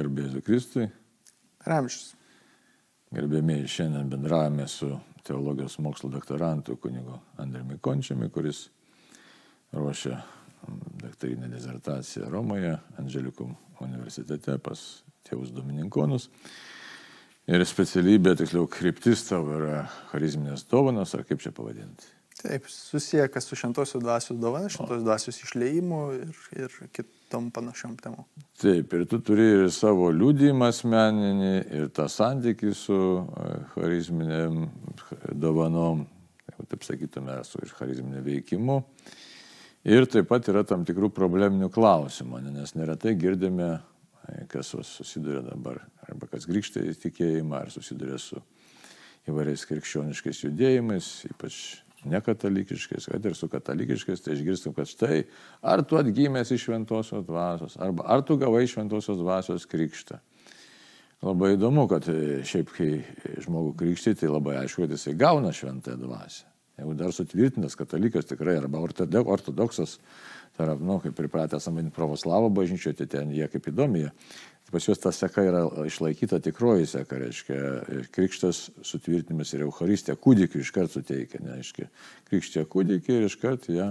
Garbėsiu Kristui. Ramšys. Gerbėmiai, šiandien bendravome su teologijos mokslo doktorantu kunigu Andriumi Končiami, kuris ruošia daktarinę dizertaciją Romoje, Andželikum universitete pas tėvus Domininkonus. Ir specialybė, tiksliau, kryptis tavo yra charizminės dovanos, ar kaip čia pavadinti? Taip, susiję kas su šventosios dvasios dovana, šventosios dvasios išleimu ir, ir kitom panašiom temom. Taip, ir tu turi ir savo liūdimą asmeninį, ir tą santykį su e, charizminėm dovanom, taip sakytume, su charizminė veikimu. Ir taip pat yra tam tikrų probleminių klausimų, nes neretai girdime, e, kas susiduria dabar, arba kas grįžta į tikėjimą, ar susiduria su įvairiais krikščioniškais judėjimais, ypač nekatalikiškais, kad ir su katalikiškais, tai išgirstum, kad štai, ar tu atgimęs iš šventosios dvasios, arba ar tu gavai šventosios dvasios krikštą. Labai įdomu, kad e, šiaip kai žmogų krikštyti, tai labai aišku, kad jisai gauna šventąją dvasę. Jeigu dar sutvirtintas katalikas tikrai, arba ortodoksas, tai yra, nu, kaip pripratęs samanį pravoslavą bažnyčioje, tai ten jie kaip įdomi, pas juos ta seka yra išlaikyta tikroji seka, reiškia, krikštas sutvirtinimas ir Euharistija kūdikiu iškart suteikia, neaiškiai, krikštė kūdikį ir iškart ją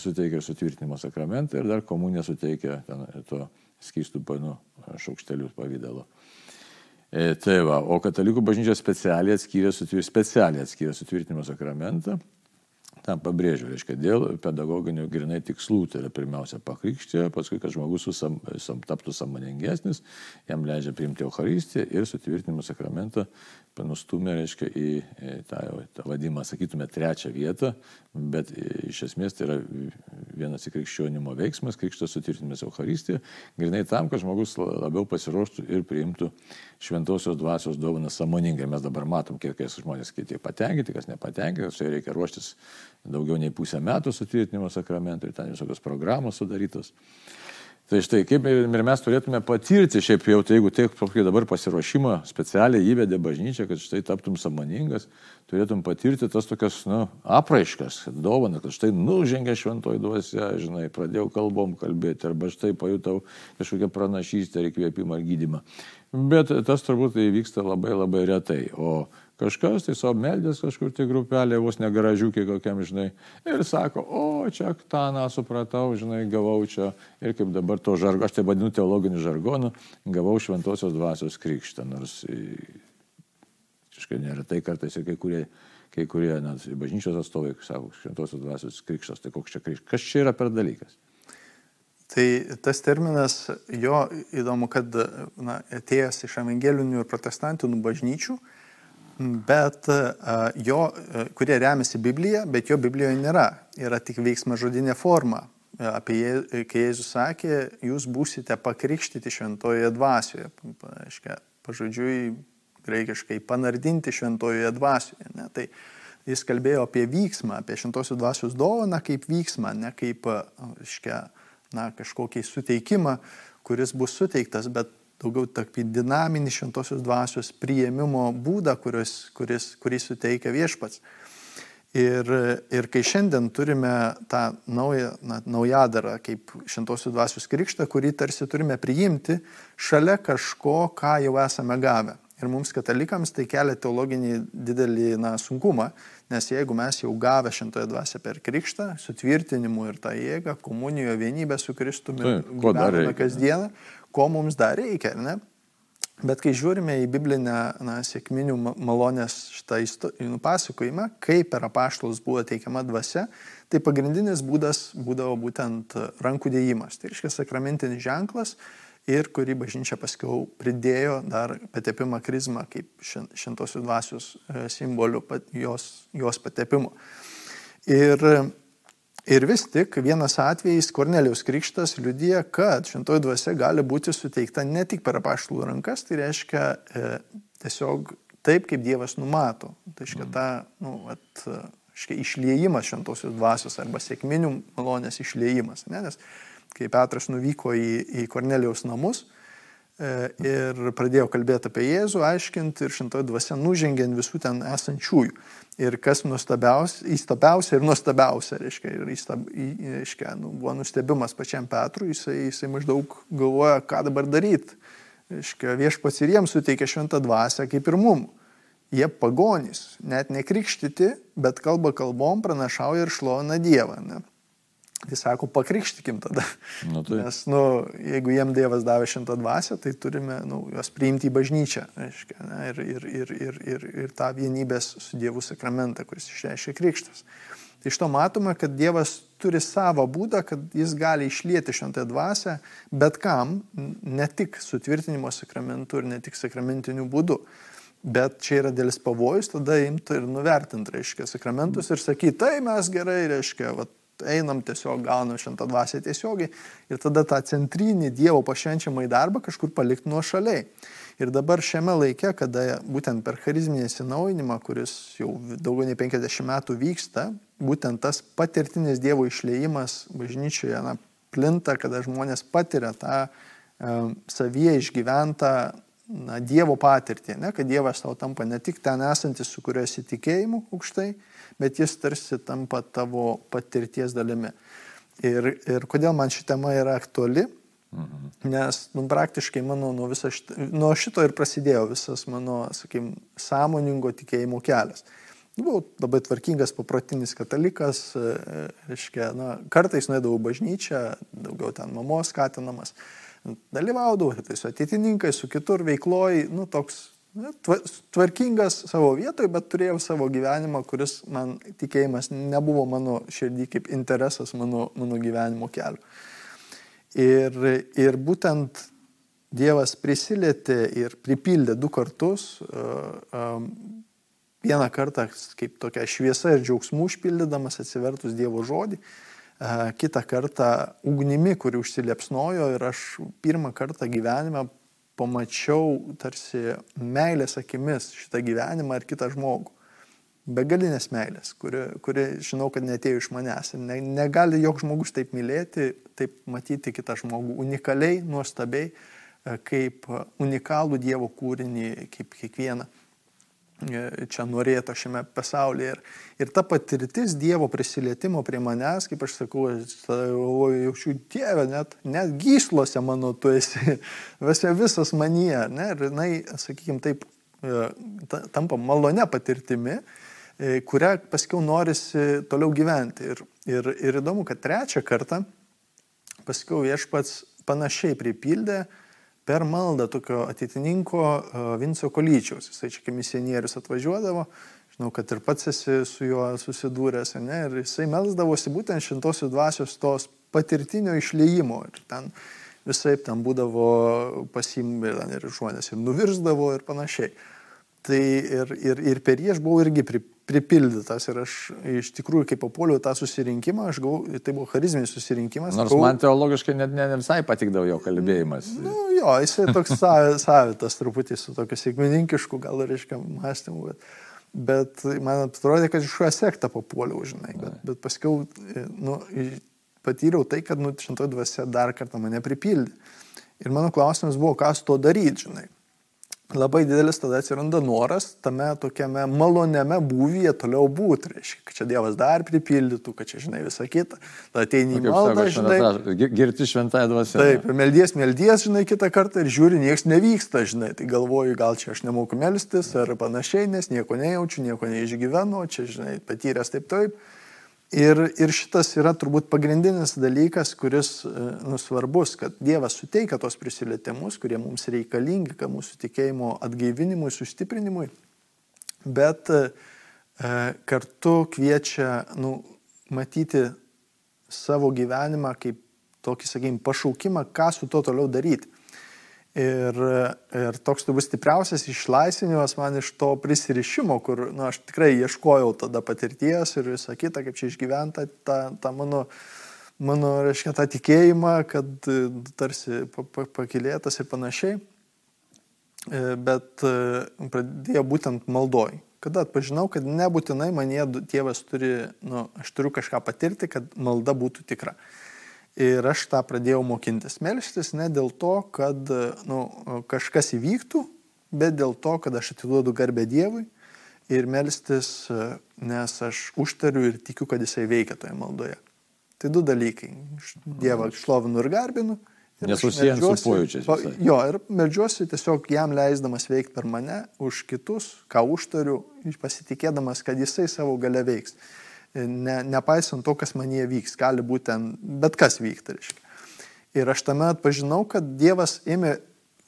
suteikia ir sutvirtinimo sakramentą ir dar komuniją suteikia ten, to skystų panų šaukštelių pavydalo. E, tai va, o katalikų bažnyčia specialiai atskyrė, specialiai atskyrė sutvirtinimo sakramentą tam pabrėžiu, reiškia, dėl pedagoginių grinai tikslų, tai yra pirmiausia pakrikštė, paskui, kad žmogus susam, sam, taptų samoningesnis, jam leidžia priimti Euharistiją ir sutvirtinimo sakramentą nustumė, reiškia, į tą, tą vadimą, sakytume, trečią vietą, bet iš esmės tai yra vienas įkrikščionimo veiksmas, krikštas sutvirtinimas Euharistija, grinai tam, kad žmogus labiau pasiruoštų ir priimtų šventosios dvasios dovaną samoningai. Mes dabar matom, kiek žmonės kiti patenkinti, kas nepatenkinti, tai reikia ruoštis daugiau nei pusę metų sutvirtinimo sakramentui, ten visokios programos sudarytos. Tai štai, kaip ir mes turėtume patirti, šiaip jau, tai jeigu kaip dabar pasiruošimą specialiai įvedė bažnyčia, kad štai taptum samoningas, turėtum patirti tas tokias, nu, apraiškas, dovana, kad štai nužengė šventoji duosė, žinai, pradėjau kalbom kalbėti, arba štai pajutau kažkokią pranašystę, įkvėpimą ar gydimą. Bet tas turbūt tai vyksta labai labai retai. O Kažkas tai savo meldės kažkur tai grupelė, vos negaražiukė kokiam, žinai, ir sako, o čia taną supratau, žinai, gavau čia ir kaip dabar to žargo, aš tai vadinu teologiniu žargonu, gavau šventosios dvasios krikštą, nors kažkaip nėra tai kartais ir kai kurie, kai kurie na, bažnyčios atstovai sako, šventosios dvasios krikštas, tai koks čia krikštas, kas čia yra per dalykas. Tai tas terminas, jo įdomu, kad na, atėjęs iš evangelinių ir protestantinių bažnyčių, bet jo, kurie remiasi Biblija, bet jo Biblijoje nėra. Yra tik veiksma žodinė forma. Apie jie, kai Jėzus sakė, jūs būsite pakrikštyti šventojoje dvasioje. Aiškia, pažodžiui, greikiškai panardinti šventojoje dvasioje. Ne? Tai jis kalbėjo apie vyksmą, apie šventosios dvasios dovaną kaip vyksmą, ne kaip aiškia, na, kažkokį suteikimą, kuris bus suteiktas, bet daugiau tokį dinaminį šventosios dvasios priėmimo būdą, kuris, kuris, kurį suteikia viešpats. Ir, ir kai šiandien turime tą naują, na, naujadarą kaip šventosios dvasios krikštą, kurį tarsi turime priimti šalia kažko, ką jau esame gavę. Ir mums katalikams tai kelia teologinį didelį na, sunkumą, nes jeigu mes jau gavę šimtoje dvasia per krikštą, sutvirtinimu ir tą jėgą, komunijoje vienybę su Kristumi, tai, gyvename kasdieną, ko mums dar reikia, ne? Bet kai žiūrime į biblinę na, sėkminių malonės šitą pasakojimą, kaip per apaštalus buvo teikiama dvasia, tai pagrindinis būdas būdavo būtent rankų dėjimas. Tai reiškia sakramentinis ženklas ir kurį bažnyčia paskiau pridėjo dar patepimą krizmą kaip šventosios dvasios e, simbolių jos, jos patepimo. Ir Ir vis tik vienas atvejis Kornelijos krikštas liudyja, kad šventoji dvasia gali būti suteikta ne tik per apaštalų rankas, tai reiškia e, tiesiog taip, kaip Dievas numato. Tai reiškia ta, nu, at, išliejimas šventosios dvasios arba sėkminių malonės išliejimas. Ne? Nes kai Petras nuvyko į, į Kornelijos namus, E, ir pradėjo kalbėti apie Jėzų, aiškinti ir šintoji dvasia nužengė ant visų ten esančiųjų. Ir kas nuostabiausia, įstabiausia ir nuostabiausia, reiškia, ir įstab, reiškia, nu, buvo nustebimas pačiam Petrui, jisai, jisai maždaug galvoja, ką dabar daryti. Viešpats ir jiems suteikia šventą dvasę kaip ir mum. Jie pagonys, net nekrikštyti, bet kalba kalbom, pranašauja ir šlovina Dievą. Ne? Tai sako, pakrikštikim tada. Nu, tai. Nes, nu, jeigu jiem Dievas davė šimtą dvasę, tai turime nu, juos priimti į bažnyčią. Reiškia, ne, ir, ir, ir, ir, ir, ir tą vienybės su Dievu sakramentą, kuris išreiškia krikštas. Tai iš to matome, kad Dievas turi savo būdą, kad jis gali išlieti šventąją dvasę bet kam, ne tik sutvirtinimo sakramentu ir ne tik sakramentiniu būdu. Bet čia yra dėlis pavojus, tada imti ir nuvertinti, reiškia, sakramentus ir sakyti, tai mes gerai, reiškia, vat, einam tiesiog, gaunam šventą dvasę tiesiogiai ir tada tą centrinį Dievo pašvenčiamą į darbą kažkur palikti nuo šaliai. Ir dabar šiame laike, kada būtent per charizminį atsinaujinimą, kuris jau daugiau nei 50 metų vyksta, būtent tas patirtinis Dievo išleimas bažnyčioje na, plinta, kada žmonės patiria tą um, savyje išgyventą na, Dievo patirtį, ne, kad Dievas tau tampa ne tik ten esantis, su kuriuo esi tikėjimu aukštai, bet jis tarsi tampa tavo patirties dalimi. Ir, ir kodėl man ši tema yra aktuali? Mhm. Nes nu, praktiškai mano nuo, šito, nuo šito ir prasidėjo visas mano, sakykim, sąmoningo tikėjimo kelias. Buvau labai tvarkingas, paprotinis katalikas, e, reiškia, na, kartais nuėdavau bažnyčią, daugiau ten mamos skatinamas, dalyvaudavau, tai su ateitininkai, su kitur veikloj, nu, toks tvarkingas savo vietoje, bet turėjau savo gyvenimą, kuris man tikėjimas nebuvo mano širdį kaip interesas mano, mano gyvenimo kelio. Ir, ir būtent Dievas prisilietė ir pripildė du kartus. Vieną kartą kaip tokia šviesa ir džiaugsmų užpildydamas atsivertus Dievo žodį, kitą kartą ugnimi, kuri užsiliepsnojo ir aš pirmą kartą gyvenime pamačiau tarsi meilės akimis šitą gyvenimą ir kitą žmogų. Begalinės meilės, kuri, kuri žinau, kad netėjo iš manęs. Ne, negali joks žmogus taip mylėti, taip matyti kitą žmogų unikaliai, nuostabiai, kaip unikalų Dievo kūrinį, kaip kiekvieną. E, čia norėta šiame pasaulyje. Ir, ir ta patirtis Dievo prisilietimo prie manęs, kaip aš sakau, galvoju, jaučiu Dievę, net, net gyslose mano tu esi, visai visas manyje. Ne? Ir jinai, sakykime, taip e, tampa malone patirtimi, e, kurią paskiau norisi toliau gyventi. Ir, ir, ir įdomu, kad trečią kartą paskiau viešpats panašiai pripildė, per maldą tokio ateitininko e, Vinco Kolyčiaus. Jisai čia kaip misionierius atvažiuodavo, žinau, kad ir pats esi su juo susidūręs, ne, ir jisai melsdavosi būtent šintosios dvasios tos patirtinio išleimo. Ir ten visai ten būdavo pasimė ir žmonės ir nuvirsdavo ir panašiai. Tai ir, ir, ir per jį aš buvau irgi pripildytas ir aš iš tikrųjų, kai papuoliau tą susirinkimą, aš gavau, tai buvo charizminis susirinkimas. Nors gavau, man teologiškai net ne, ne visai patikdavo jo kalbėjimas. Nu, jo, jisai toks savitas truputį su tokiu sėkmininkišku gal reiškia mąstymu, bet, bet man atrodė, kad iš šio sektą papuoliau, žinai, bet, bet paskiau nu, patyriau tai, kad nu, šintoji dvasia dar kartą mane pripildė. Ir mano klausimas buvo, ką su to daryti, žinai labai didelis tada atsiranda noras tame tokiame maloniame būvyje toliau būti. Reiškia, kad čia Dievas dar pripildytų, kad čia, žinai, visą kitą. Tada ateini į maldą, žinai. Girti šventąją dvasę. Taip, ir meldies, meldies, žinai, kitą kartą ir žiūri, niekas nevyksta, žinai. Tai galvoju, gal čia aš nemoku melstis ar panašiai, nes nieko nejaučiu, nieko neišgyvenu, čia, žinai, patyręs taip taip. Ir, ir šitas yra turbūt pagrindinis dalykas, kuris e, nu, svarbus, kad Dievas suteikia tos prisilietimus, kurie mums reikalingi, kad mūsų tikėjimo atgaivinimui, sustiprinimui, bet e, e, kartu kviečia nu, matyti savo gyvenimą kaip tokį, sakykime, pašaukimą, ką su to toliau daryti. Ir, ir toks turbūt stipriausias išlaisvinimas man iš to prisirišimo, kur na, aš tikrai ieškojau tada patirties ir visą kitą, kaip čia išgyventa tą, tą mano, mano, reiškia, tą tikėjimą, kad tarsi pakilėtas ir panašiai. E, bet e, pradėjo būtent maldoj. Kada atpažinau, kad nebūtinai manie tėvas turi, nu, aš turiu kažką patirti, kad malda būtų tikra. Ir aš tą pradėjau mokintis melstis ne dėl to, kad nu, kažkas įvyktų, bet dėl to, kad aš atiduodu garbę Dievui ir melstis, nes aš užtariu ir tikiu, kad jisai veikia toje maldoje. Tai du dalykai. Dievą šlovinu ir garbinu Nesusijęs su pojūčiais visai. Jo, ir melžiuosi tiesiog jam leisdamas veikti per mane, už kitus, ką užtariu, pasitikėdamas, kad jisai savo gale veiks. Ne, nepaisant to, kas manie vyks, gali būti ten bet kas vykti, reiškia. Ir aš tame atpažinau, kad Dievas ėmė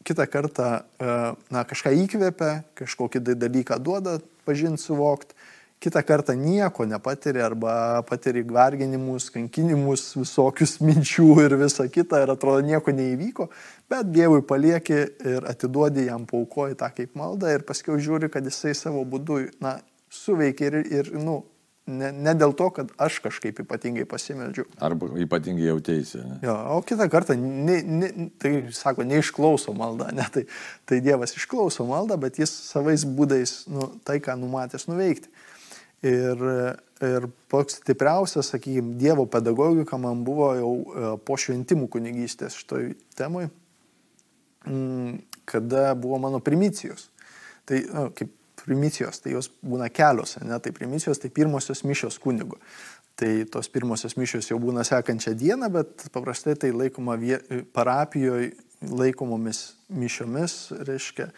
kitą kartą, e, na, kažką įkvėpia, kažkokį dalyką duoda, pažinti, suvokti, kitą kartą nieko nepatiri arba patiri varginimus, kankinimus, visokius minčių ir visa kita ir atrodo nieko neįvyko, bet Dievui palieki ir atiduodi jam paukoji tą kaip maldą ir paskui žiūri, kad jisai savo būdu, na, suveikia ir, ir nu, ne, ne dėl to, kad aš kažkaip ypatingai pasimeldžiu. Arba ypatingai jautėsi. Jo, o kitą kartą, ne, ne, tai sako, neišklauso malda, ne, tai, tai Dievas išklauso maldą, bet jis savais būdais, nu, tai ką numatęs nuveikti. Ir, ir toks stipriausias, sakykime, Dievo pedagogika man buvo jau e, po šventimų kunigystės šitoj temui, mm, kada buvo mano primicijos. Tai, nu, kaip primicijos, tai jos būna kelios, ne, tai primicijos, tai pirmosios mišios kunigo. Tai tos pirmosios mišios jau būna sekančią dieną, bet paprastai tai laikoma vie, parapijoje laikomomis mišiomis, reiškia,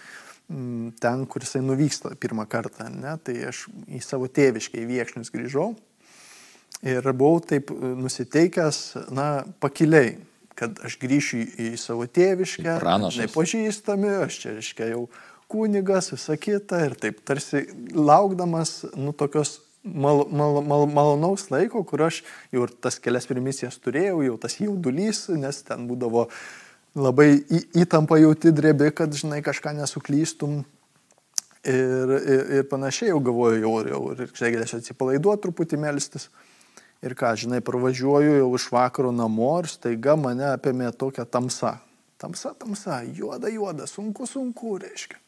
mm, ten, kur jisai nuvyksta pirmą kartą. Ne? Tai aš į savo tėviškai viekšnius grįžau ir buvau taip e, nusiteikęs, na, pakiliai, kad aš grįšiu į, į savo tėviškę, nepažįstami, aš čia, reiškia, jau kunigas, visa kita ir taip tarsi laukdamas, nu, tokios mal, mal, mal, malonaus laiko, kur aš jau ir tas kelias primisijas turėjau, jau tas jaudulys, nes ten būdavo labai į, įtampa jauti drebi, kad, žinai, kažką nesuklystum. Ir, ir, ir panašiai jau galvoju, jau, jau ir čia galėsiu atsipalaiduoti truputį melstis. Ir ką, žinai, pravažiuoju jau iš vakaro namo ir staiga mane apėmė tokia tamsa. Tamsa, tamsa, juoda, juoda, sunku, sunku, reiškia.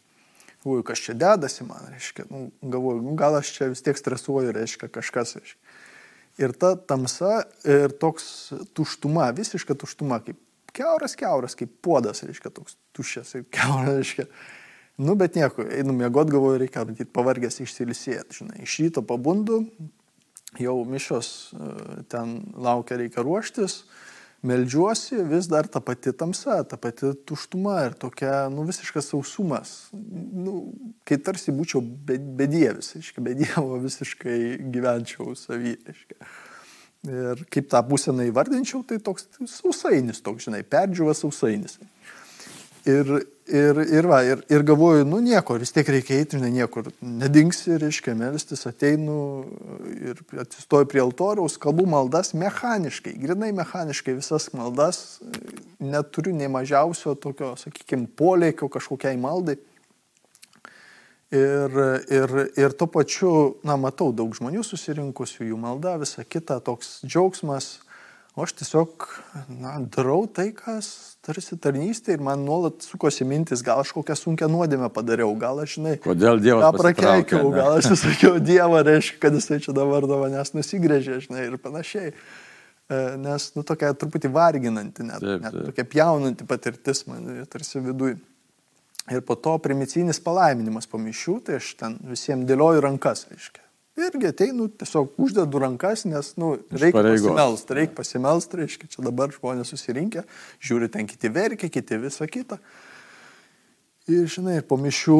Galvoju, kas čia dedasi man, reiškia. Nu, galvoju, nu, gal aš čia vis tiek stresuoju, reiškia, kažkas, reiškia. Ir ta tamsa ir toks tuštuma, visiška tuštuma, kaip keuras, keuras, kaip puodas, reiškia, toks tuščias ir keuras, reiškia. Nu, bet nieko, einu mėgot, galvoju, reikia, matyt, pavargęs išsilisėti, žinai. Iš ryto pabundu, jau mišos e, ten laukia, reikia ruoštis, meldžiuosi, vis dar ta pati tamsa, ta pati tuštuma ir tokia, nu, visiškas sausumas. Nu, kai tarsi būčiau be- bedievis, reiškia, be dievo visiškai gyvenčiau savy, reiškia. Ir kaip tą būseną įvardinčiau, tai toks sausainis, toks, žinai, perdžiuvas sausainis. Ir, ir, ir, va, ir, ir galvoju, nu nieko, vis tiek reikia eiti, žinai, niekur nedingsi, reiškia, melstis, ateinu ir atsistoju prie altoriaus, kalbu maldas mechaniškai, grinai mechaniškai visas maldas, neturiu nei mažiausio tokio, sakykime, polėkio kažkokiai maldai. Ir, ir, ir tuo pačiu, na, matau daug žmonių susirinkusių, jų malda, visa kita, toks džiaugsmas, o aš tiesiog, na, darau tai, kas tarsi tarnystė ir man nuolat sukosi mintis, gal aš kokią sunkę nuodėmę padariau, gal aš, žinai, Kodėl Dievas prakeikiau, gal aš sakiau Dievą, reiškia, kad jisai čia dabar do manęs nusigrėžė, žinai, ir panašiai. E, Nes, nu, tokia truputį varginanti, net, Taip, net taip. tokia pjaunanti patirtis man tarsi viduje. Ir po to primicinis palaiminimas po mišių, tai aš ten visiems dėlioju rankas, reiškia. Irgi ateinu, tiesiog uždedu rankas, nes, nu, reikia pasimelst, reikia pasimelst, reiškia, čia dabar žmonės susirinkę, žiūri ten kiti verkia, kiti visą kitą. Ir, žinai, po mišių,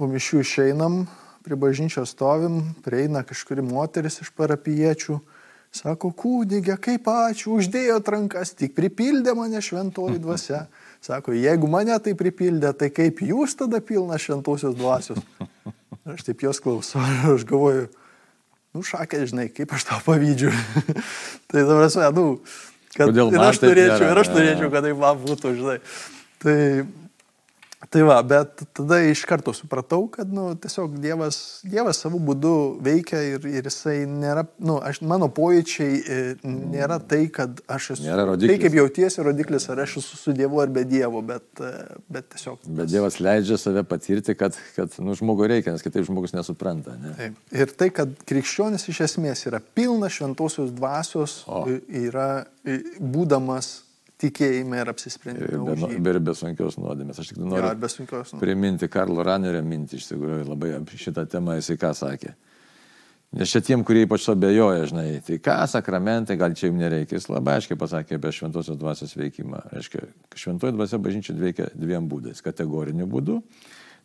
po mišių išeinam, prie bažnyčios stovim, prieina kažkuri moteris iš parapiečių, sako, kūdygė, kaip ačiū, uždėjot rankas, tik pripildė mane šventoji dvasia. Sako, jeigu mane tai pripildė, tai kaip jūs tada pilna šventosios dvasios? Aš taip jos klausau aš galvoju, nu šakė, žinai, kaip aš tau pavydžiu. tai dabar esu, nu, kad Kodėl ir aš turėčiau, nėra? ir aš turėčiau, kad taip man būtų, žinai. Tai, tai va, bet tada iš karto supratau, kad, nu, tiesiog Dievas, dievas savo būdu veikia ir, ir jisai nėra, nu, aš, mano pojūčiai e, nėra tai, kad aš esu. Nėra rodiklis. Tai kaip jautiesi rodiklis, ar aš esu su Dievu ar be Dievo, bet, e, bet tiesiog. Bet Dievas leidžia save patirti, kad, kad nu, žmogui reikia, nes kitaip žmogus nesupranta. Ne? Taip. Ir tai, kad krikščionis iš esmės yra pilnas šventosios dvasios, O. yra būdamas tikėjime ir Ir apsisprendime. nu- jį. be, ir be sunkios nuodėmės. Aš tik noriu ir nu. priminti Karlo Ranerio mintį, iš tikrųjų labai šitą temą jisai ką sakė. Nes čia tiem, kurie ypač abejoja, žinai, tai ką sakramentai, gal čia jums nereikia. Jis labai aiškiai pasakė apie šventosios dvasios veikimą. Reiškia, šventoji dvasia bažnyčia veikia dviem būdais - kategoriniu būdu.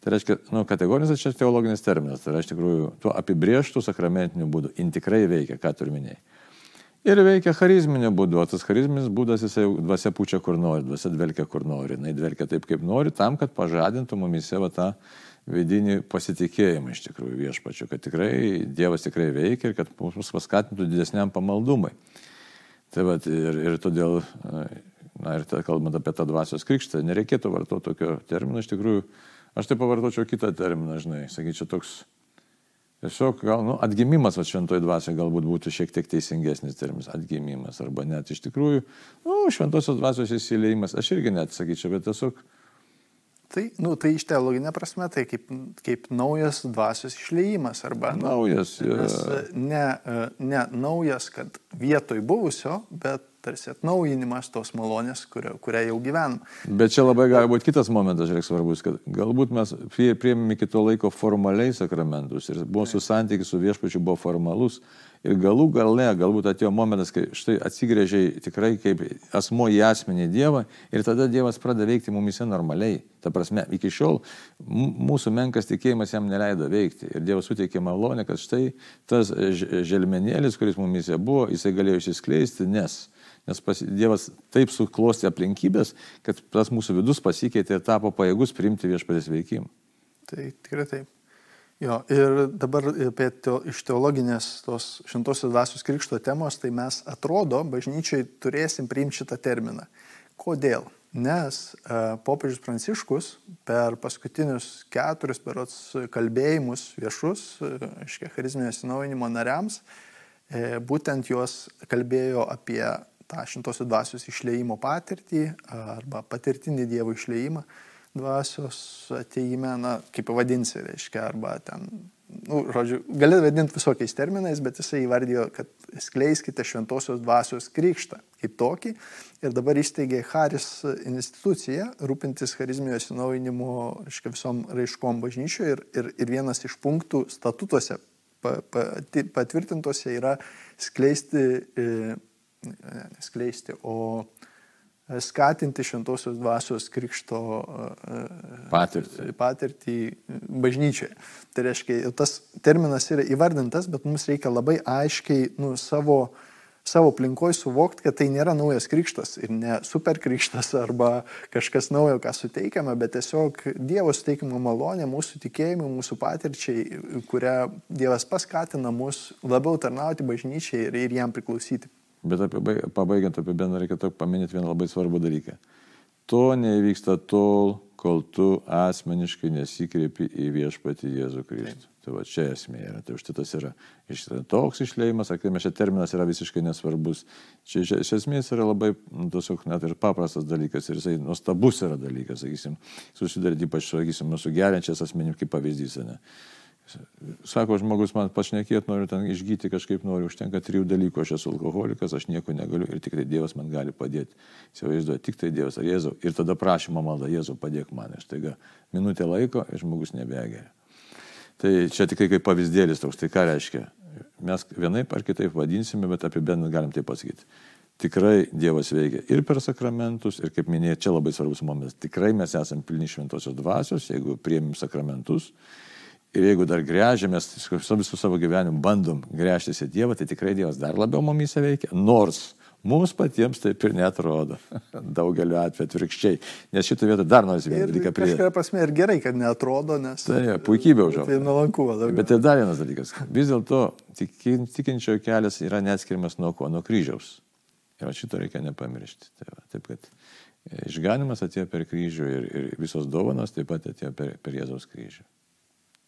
Tai reiškia, nu, kategorinis čia teologinis terminas, tai yra iš tikrųjų tuo apibrieštų sakramentiniu būdu. In tikrai veikia, ką turiu minėjai. Ir veikia charizminio būdu, o tas charizminis būdas jisai dvasia pučia kur nori, dvasia dvelkia kur nori, jinai dvelkia taip, kaip nori, tam, kad pažadintų mumise va tą vidinį pasitikėjimą iš tikrųjų viešpačiu, kad tikrai Dievas tikrai veikia ir kad mus paskatintų didesniam pamaldumui. Tai va, ir, ir todėl, na ir ta, kalbant apie tą dvasios krikštą, nereikėtų vartoti tokio termino, iš tikrųjų, aš tai pavartočiau kitą terminą, žinai, sakyčiau, toks Tiesiog gal, nu, atgimimas va, šventoji dvasia galbūt būtų šiek tiek teisingesnis terminas - atgimimas, arba net iš tikrųjų, nu, šventosios dvasios įsileimas, aš irgi net sakyčiau, bet tiesiog Tai, nu, tai iš teologinė prasme, tai kaip, kaip naujas dvasios išleimas arba... Nu, naujas. Nes, ne, ne naujas, kad vietoj buvusio, bet tarsi atnaujinimas tos malonės, kurio, kurią jau gyvenam. Bet čia labai gali būti kitas momentas, žiūrėk, svarbus, kad galbūt mes priėmėme iki to laiko formaliai sakramentus ir su santykis su viešpačiu buvo formalus, Ir galų gale, galbūt atėjo momentas, kai štai atsigrėžiai tikrai kaip asmo į asmenį Dievą ir tada Dievas pradeda veikti mumise normaliai. Ta prasme, iki šiol mūsų menkas tikėjimas jam neleido veikti. Ir Dievas suteikė malonę, kad štai tas želmenėlis, kuris mumise buvo, jisai galėjo išsiskleisti, nes Nes pas, Dievas taip suklosti aplinkybės, kad tas mūsų vidus pasikeitė ir tapo pajėgus priimti viešpatės veikimą. Tai tikrai taip. Jo, ir dabar apie teo, iš teologinės tos šventosios dvasios krikšto temos, tai mes atrodo, bažnyčiai turėsim priimti šitą terminą. Kodėl? Nes e, popiežius Pranciškus per paskutinius keturis berots kalbėjimus viešus, aiškiai, e, charizminio sinaujinimo nariams, e, būtent juos kalbėjo apie tą šventosios dvasios išleimo patirtį arba patirtinį Dievo išleimą dvasios ateime, na, kaip pavadinsi, reiškia, arba ten, nu, žodžiu, gali vadinti visokiais terminais, bet jisai įvardijo, kad skleiskite šventosios dvasios krikštą kaip tokį. Ir dabar įsteigė Haris instituciją, rūpintis charizminio atsinaujinimu, reiškia, visom raiškom bažnyčioje. Ir, ir, ir vienas iš punktų statutuose pa, pa, patvirtintuose yra skleisti, e, ne, skleisti, o skatinti šventosios dvasios krikšto e, patirtį, patirtį bažnyčioje. Tai reiškia, tas terminas yra įvardintas, bet mums reikia labai aiškiai nu, savo, savo aplinkoje suvokti, kad tai nėra naujas krikštas ir ne superkrikštas arba kažkas naujo, ką suteikiame, bet tiesiog Dievo suteikimo malonė mūsų tikėjimui, mūsų patirčiai, kurią Dievas paskatina mus labiau tarnauti bažnyčiai ir, ir jam priklausyti. Bet apie, pabaigiant apie bendrą reikėtų paminėti vieną labai svarbų dalyką. To neįvyksta tol, kol tu asmeniškai nesikreipi į viešpatį Jėzų Kristų. Tai va čia esmė yra. Tai štai tas yra iš, toks išleimas, sakykime, šia terminas yra visiškai nesvarbus. Čia iš, iš esmės yra labai, nu, tiesiog net ir paprastas dalykas ir jisai nuostabus yra dalykas, sakysim, susidaryti ypač, sakysim, su geriančias asmenim kaip pavyzdys. Ne? Sako žmogus, man pašnekėti noriu, ten išgyti kažkaip noriu, užtenka trijų dalykų, aš esu alkoholikas, aš nieko negaliu ir tik tai Dievas man gali padėti. Įsivaizduoju, tik tai Dievas ar Jėzau. Ir tada prašymą maldą, Jėzau, padėk man. Ir taiga minutė laiko ir žmogus nebegeria. Tai čia tik kaip pavyzdėlis toks, tai ką reiškia? Mes vienaip ar kitaip vadinsime, bet apibendrinant galim taip pasakyti. Tikrai Dievas veikia ir per sakramentus, ir kaip minėjau, čia labai svarbus momentas. Tikrai mes esame pilni šventosios dvasios, jeigu priemim sakramentus Ir jeigu dar grėžiamės, su visų savo gyvenimu bandom grėžtis į Dievą, tai tikrai Dievas dar labiau mumis veikia, nors mums patiems taip ir netrodo. Daugeliu atveju atvirkščiai. Nes šitą vietą dar nors vieną dalyką pridėti. Kažkuria prasme ir gerai, kad netrodo, nes... Tai puikybė užaugo. Tai nuolanku labiau. Bet tai dar vienas dalykas. Vis dėlto tikinčiojo kelias yra neatskiriamas nuo ko? Nuo kryžiaus. Ir šito reikia nepamiršti. Tai va, taip kad išganimas atėjo per kryžių ir, ir visos dovanos taip pat atėjo per, per Jėzaus kryžių.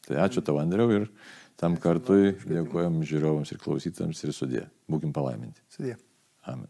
Tai ačiū tau, Andriau, ir tam kartui dėkojom žiūrovams ir klausytams ir sudė. Būkim palaiminti. Sudė. Amen.